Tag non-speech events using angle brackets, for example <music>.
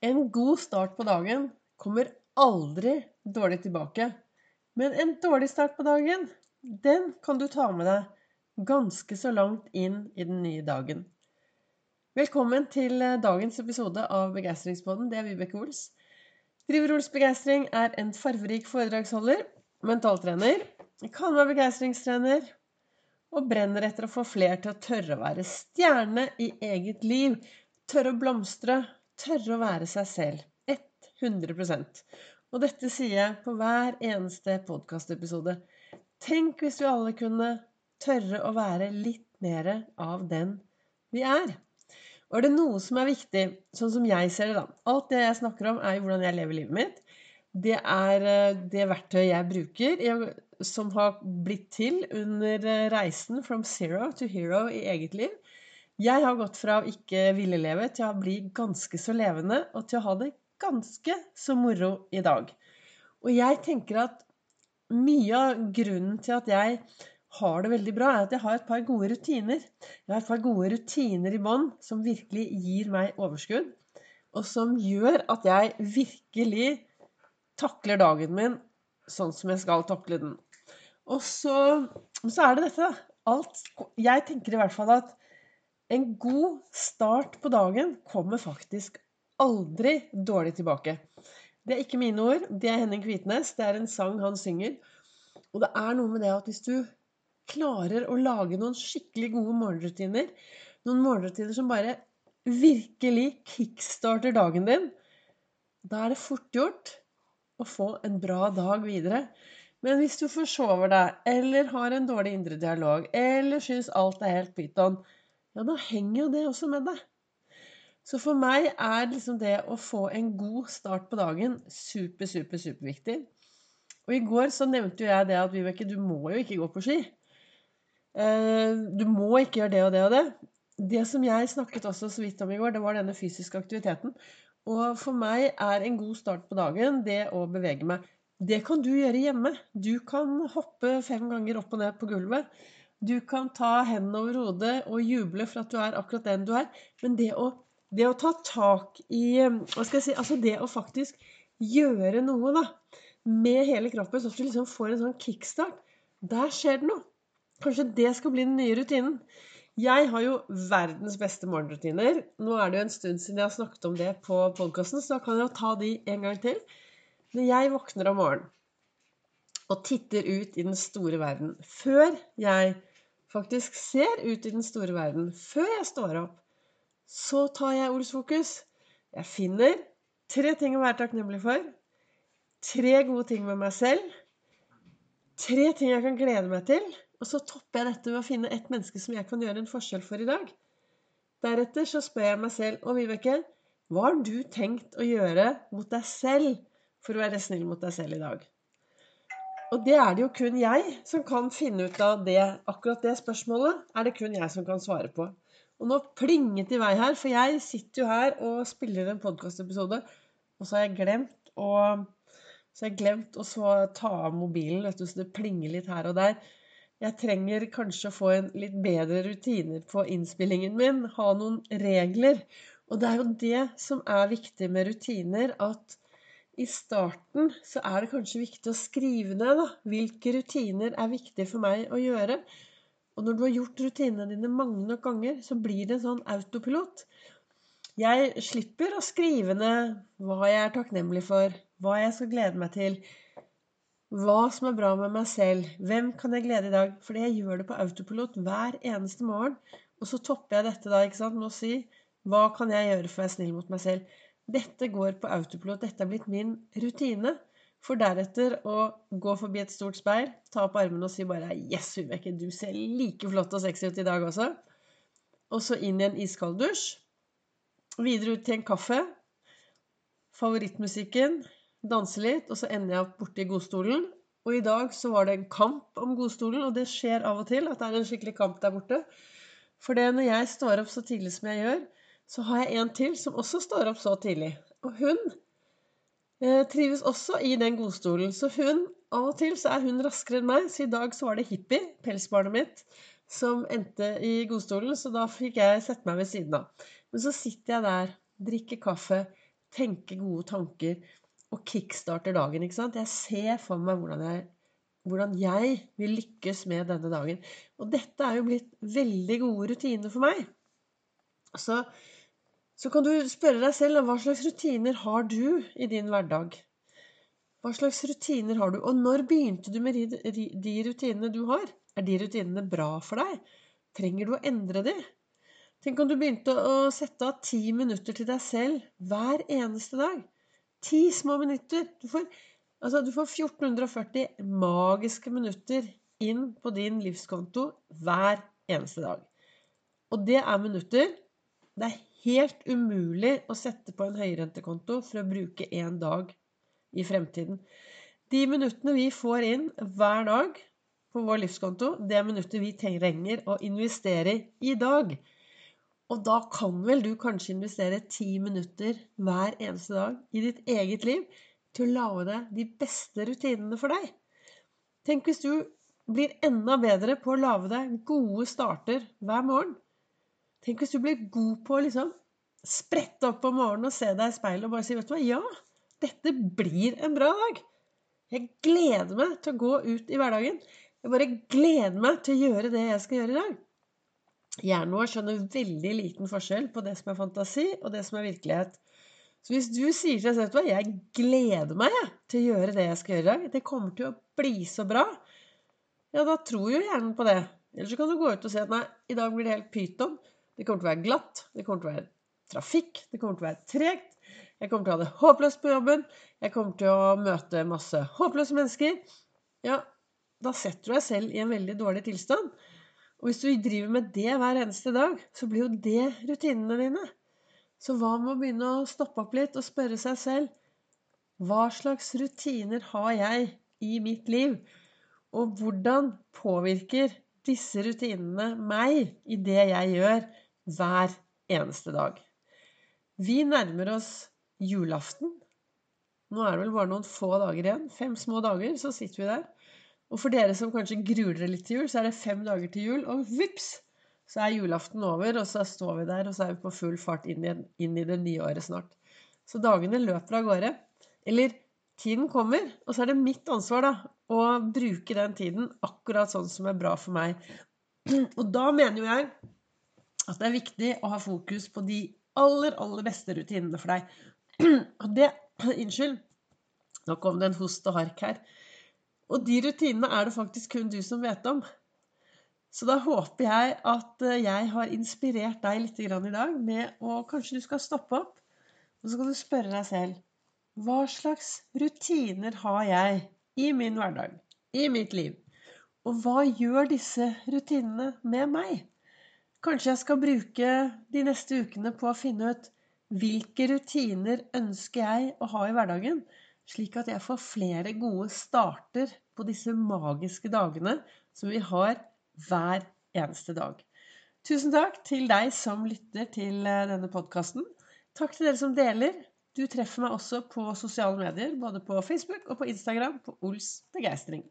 En god start på dagen kommer aldri dårlig tilbake. Men en dårlig start på dagen, den kan du ta med deg ganske så langt inn i den nye dagen. Velkommen til eh, dagens episode av Begeistringsboden. Det er Vibeke Ols. Driver Ols Begeistring er en farverik foredragsholder, mentaltrener, kan være begeistringstrener og brenner etter å få fler til å tørre å være stjerne i eget liv. Tørre å blomstre, tørre å være seg selv. 100 Og dette sier jeg på hver eneste podkastepisode. Tenk hvis vi alle kunne tørre å være litt mer av den vi er. Og er det noe som er viktig, sånn som jeg ser det, da Alt det jeg snakker om, er jo hvordan jeg lever livet mitt. Det er eh, det verktøyet jeg bruker, som har blitt til under eh, reisen from zero to hero i eget liv. Jeg har gått fra å ikke ville leve til å bli ganske så levende og til å ha det ganske så moro i dag. Og jeg tenker at mye av grunnen til at jeg har det veldig bra, er at jeg har et par gode rutiner. Jeg har et par gode rutiner i bånn som virkelig gir meg overskudd, og som gjør at jeg virkelig takler dagen min sånn som jeg skal takle den. Og så, så er det dette, Alt Jeg tenker i hvert fall at en god start på dagen kommer faktisk aldri dårlig tilbake. Det er ikke mine ord, det er Henning Kvitnes. Det er en sang han synger. Og det er noe med det at hvis du klarer å lage noen skikkelig gode morgenrutiner, noen morgenrutiner som bare virkelig kickstarter dagen din, da er det fort gjort å få en bra dag videre. Men hvis du forsover deg, eller har en dårlig indre dialog, eller syns alt er helt pyton, ja, da henger jo det også med deg. Så for meg er liksom det å få en god start på dagen super, super, superviktig. Og i går så nevnte jo jeg det at Vibeke, du må jo ikke gå på ski. Eh, du må ikke gjøre det og det og det. Det som jeg snakket også så vidt om i går, det var denne fysiske aktiviteten. Og for meg er en god start på dagen det å bevege meg. Det kan du gjøre hjemme. Du kan hoppe fem ganger opp og ned på gulvet. Du kan ta hendene over hodet og juble for at du er akkurat den du er. Men det å, det å ta tak i Hva skal jeg si Altså det å faktisk gjøre noe, da. Med hele kroppen, så at du liksom får en sånn kickstart. Der skjer det noe. Kanskje det skal bli den nye rutinen. Jeg har jo verdens beste morgenrutiner. Nå er det jo en stund siden jeg har snakket om det på podkasten, så da kan jeg jo ta de en gang til. Når jeg våkner om morgenen og titter ut i den store verden Før jeg faktisk ser ut i den store verden før jeg står opp, så tar jeg Ols. Jeg finner tre ting å være takknemlig for. Tre gode ting med meg selv. Tre ting jeg kan glede meg til. Og så topper jeg dette ved å finne ett menneske som jeg kan gjøre en forskjell for i dag. Deretter så spør jeg meg selv og Vibeke hva har du tenkt å gjøre mot deg selv for å være snill mot deg selv i dag? Og det er det jo kun jeg som kan finne ut av det. Akkurat det spørsmålet er det kun jeg som kan svare på. Og nå plinget i vei her, for jeg sitter jo her og spiller en podkastepisode, og så har jeg glemt å så jeg glemt å ta av mobilen, vet du, så det plinger litt her og der. Jeg trenger kanskje å få en litt bedre rutiner på innspillingen min. Ha noen regler. Og det er jo det som er viktig med rutiner, at i starten så er det kanskje viktig å skrive ned da, hvilke rutiner er viktig for meg å gjøre. Og når du har gjort rutinene dine mange nok ganger, så blir det en sånn autopilot. Jeg slipper å skrive ned hva jeg er takknemlig for, hva jeg skal glede meg til, hva som er bra med meg selv, hvem kan jeg glede i dag? Fordi jeg gjør det på autopilot hver eneste morgen. Og så topper jeg dette da ikke sant, med å si hva kan jeg gjøre for å være snill mot meg selv? Dette går på autopilot. Dette er blitt min rutine. For deretter å gå forbi et stort speil, ta opp armene og si bare 'Yes, Vibeke, du ser like flott og sexy ut i dag også'. Og så inn i en iskald dusj. Videre ut til en kaffe. Favorittmusikken. Danse litt. Og så ender jeg opp borti godstolen. Og i dag så var det en kamp om godstolen, og det skjer av og til at det er en skikkelig kamp der borte. For det når jeg står opp så tidlig som jeg gjør, så har jeg en til som også står opp så tidlig. Og hun eh, trives også i den godstolen. Så hun Av og til så er hun raskere enn meg. Så i dag så var det Hippie, pelsbarnet mitt, som endte i godstolen. Så da fikk jeg sette meg ved siden av. Men så sitter jeg der, drikker kaffe, tenker gode tanker og kickstarter dagen. ikke sant? Jeg ser for meg hvordan jeg, hvordan jeg vil lykkes med denne dagen. Og dette er jo blitt veldig gode rutiner for meg. Så, så kan du spørre deg selv hva slags rutiner har du i din hverdag? Hva slags rutiner har du? Og når begynte du med de, rutinene du har? Er de rutinene bra for deg? Trenger du å endre de? Tenk om du begynte å sette av ti minutter til deg selv hver eneste dag. Ti små minutter. Du får, altså, du får 1440 magiske minutter inn på din livskonto hver eneste dag. Og det er minutter. Det er helt umulig å sette på en høyrentekonto for å bruke én dag i fremtiden. De minuttene vi får inn hver dag på vår livskonto, det er minutter vi trenger å investere i dag. Og da kan vel du kanskje investere ti minutter hver eneste dag i ditt eget liv til å lage deg de beste rutinene for deg. Tenk hvis du blir enda bedre på å lage deg gode starter hver morgen. Tenk hvis du blir god på å liksom sprette opp om morgenen og se deg i speilet og bare si vet du hva, ja, dette blir en bra dag. Jeg gleder meg til å gå ut i hverdagen. Jeg bare gleder meg til å gjøre det jeg skal gjøre i dag. Hjernen vår skjønner veldig liten forskjell på det som er fantasi, og det som er virkelighet. Så hvis du sier til deg selv jeg gleder meg til å gjøre det jeg skal gjøre i dag, det kommer til å bli så bra, ja, da tror jo hjernen på det. Eller så kan du gå ut og si at nei, i dag blir det helt pyton. Det kommer til å være glatt, det kommer til å være trafikk, det kommer til å være tregt. Jeg kommer til å ha det håpløst på jobben. Jeg kommer til å møte masse håpløse mennesker. Ja, da setter du deg selv i en veldig dårlig tilstand. Og hvis du driver med det hver eneste dag, så blir jo det rutinene dine. Så hva med å begynne å stoppe opp litt og spørre seg selv Hva slags rutiner har jeg i mitt liv? Og hvordan påvirker disse rutinene meg i det jeg gjør hver eneste dag? Vi nærmer oss julaften. Nå er det vel bare noen få dager igjen. Fem små dager, så sitter vi der. Og for dere som kanskje gruer dere litt til jul, så er det fem dager til jul, og vips, så er julaften over, og så står vi der, og så er vi på full fart inn i, inn i det nye året snart. Så dagene løper av gårde. Eller tiden kommer, og så er det mitt ansvar da, å bruke den tiden akkurat sånn som er bra for meg. Og da mener jo jeg at det er viktig å ha fokus på de aller, aller beste rutinene for deg. <clears throat> Og det <clears throat> Unnskyld. Nå kom det en host og hark her. Og de rutinene er det faktisk kun du som vet om. Så da håper jeg at eh, jeg har inspirert deg litt i dag med å Kanskje du skal stoppe opp, og så skal du spørre deg selv Hva slags rutiner har jeg i min hverdag, i mitt liv? Og hva gjør disse rutinene med meg? Kanskje jeg skal bruke de neste ukene på å finne ut hvilke rutiner ønsker jeg å ha i hverdagen, slik at jeg får flere gode starter på disse magiske dagene som vi har hver eneste dag. Tusen takk til deg som lytter til eh, denne podkasten. Takk til dere som deler. Du treffer meg også på sosiale medier, både på Facebook og på Instagram på Ols begeistring.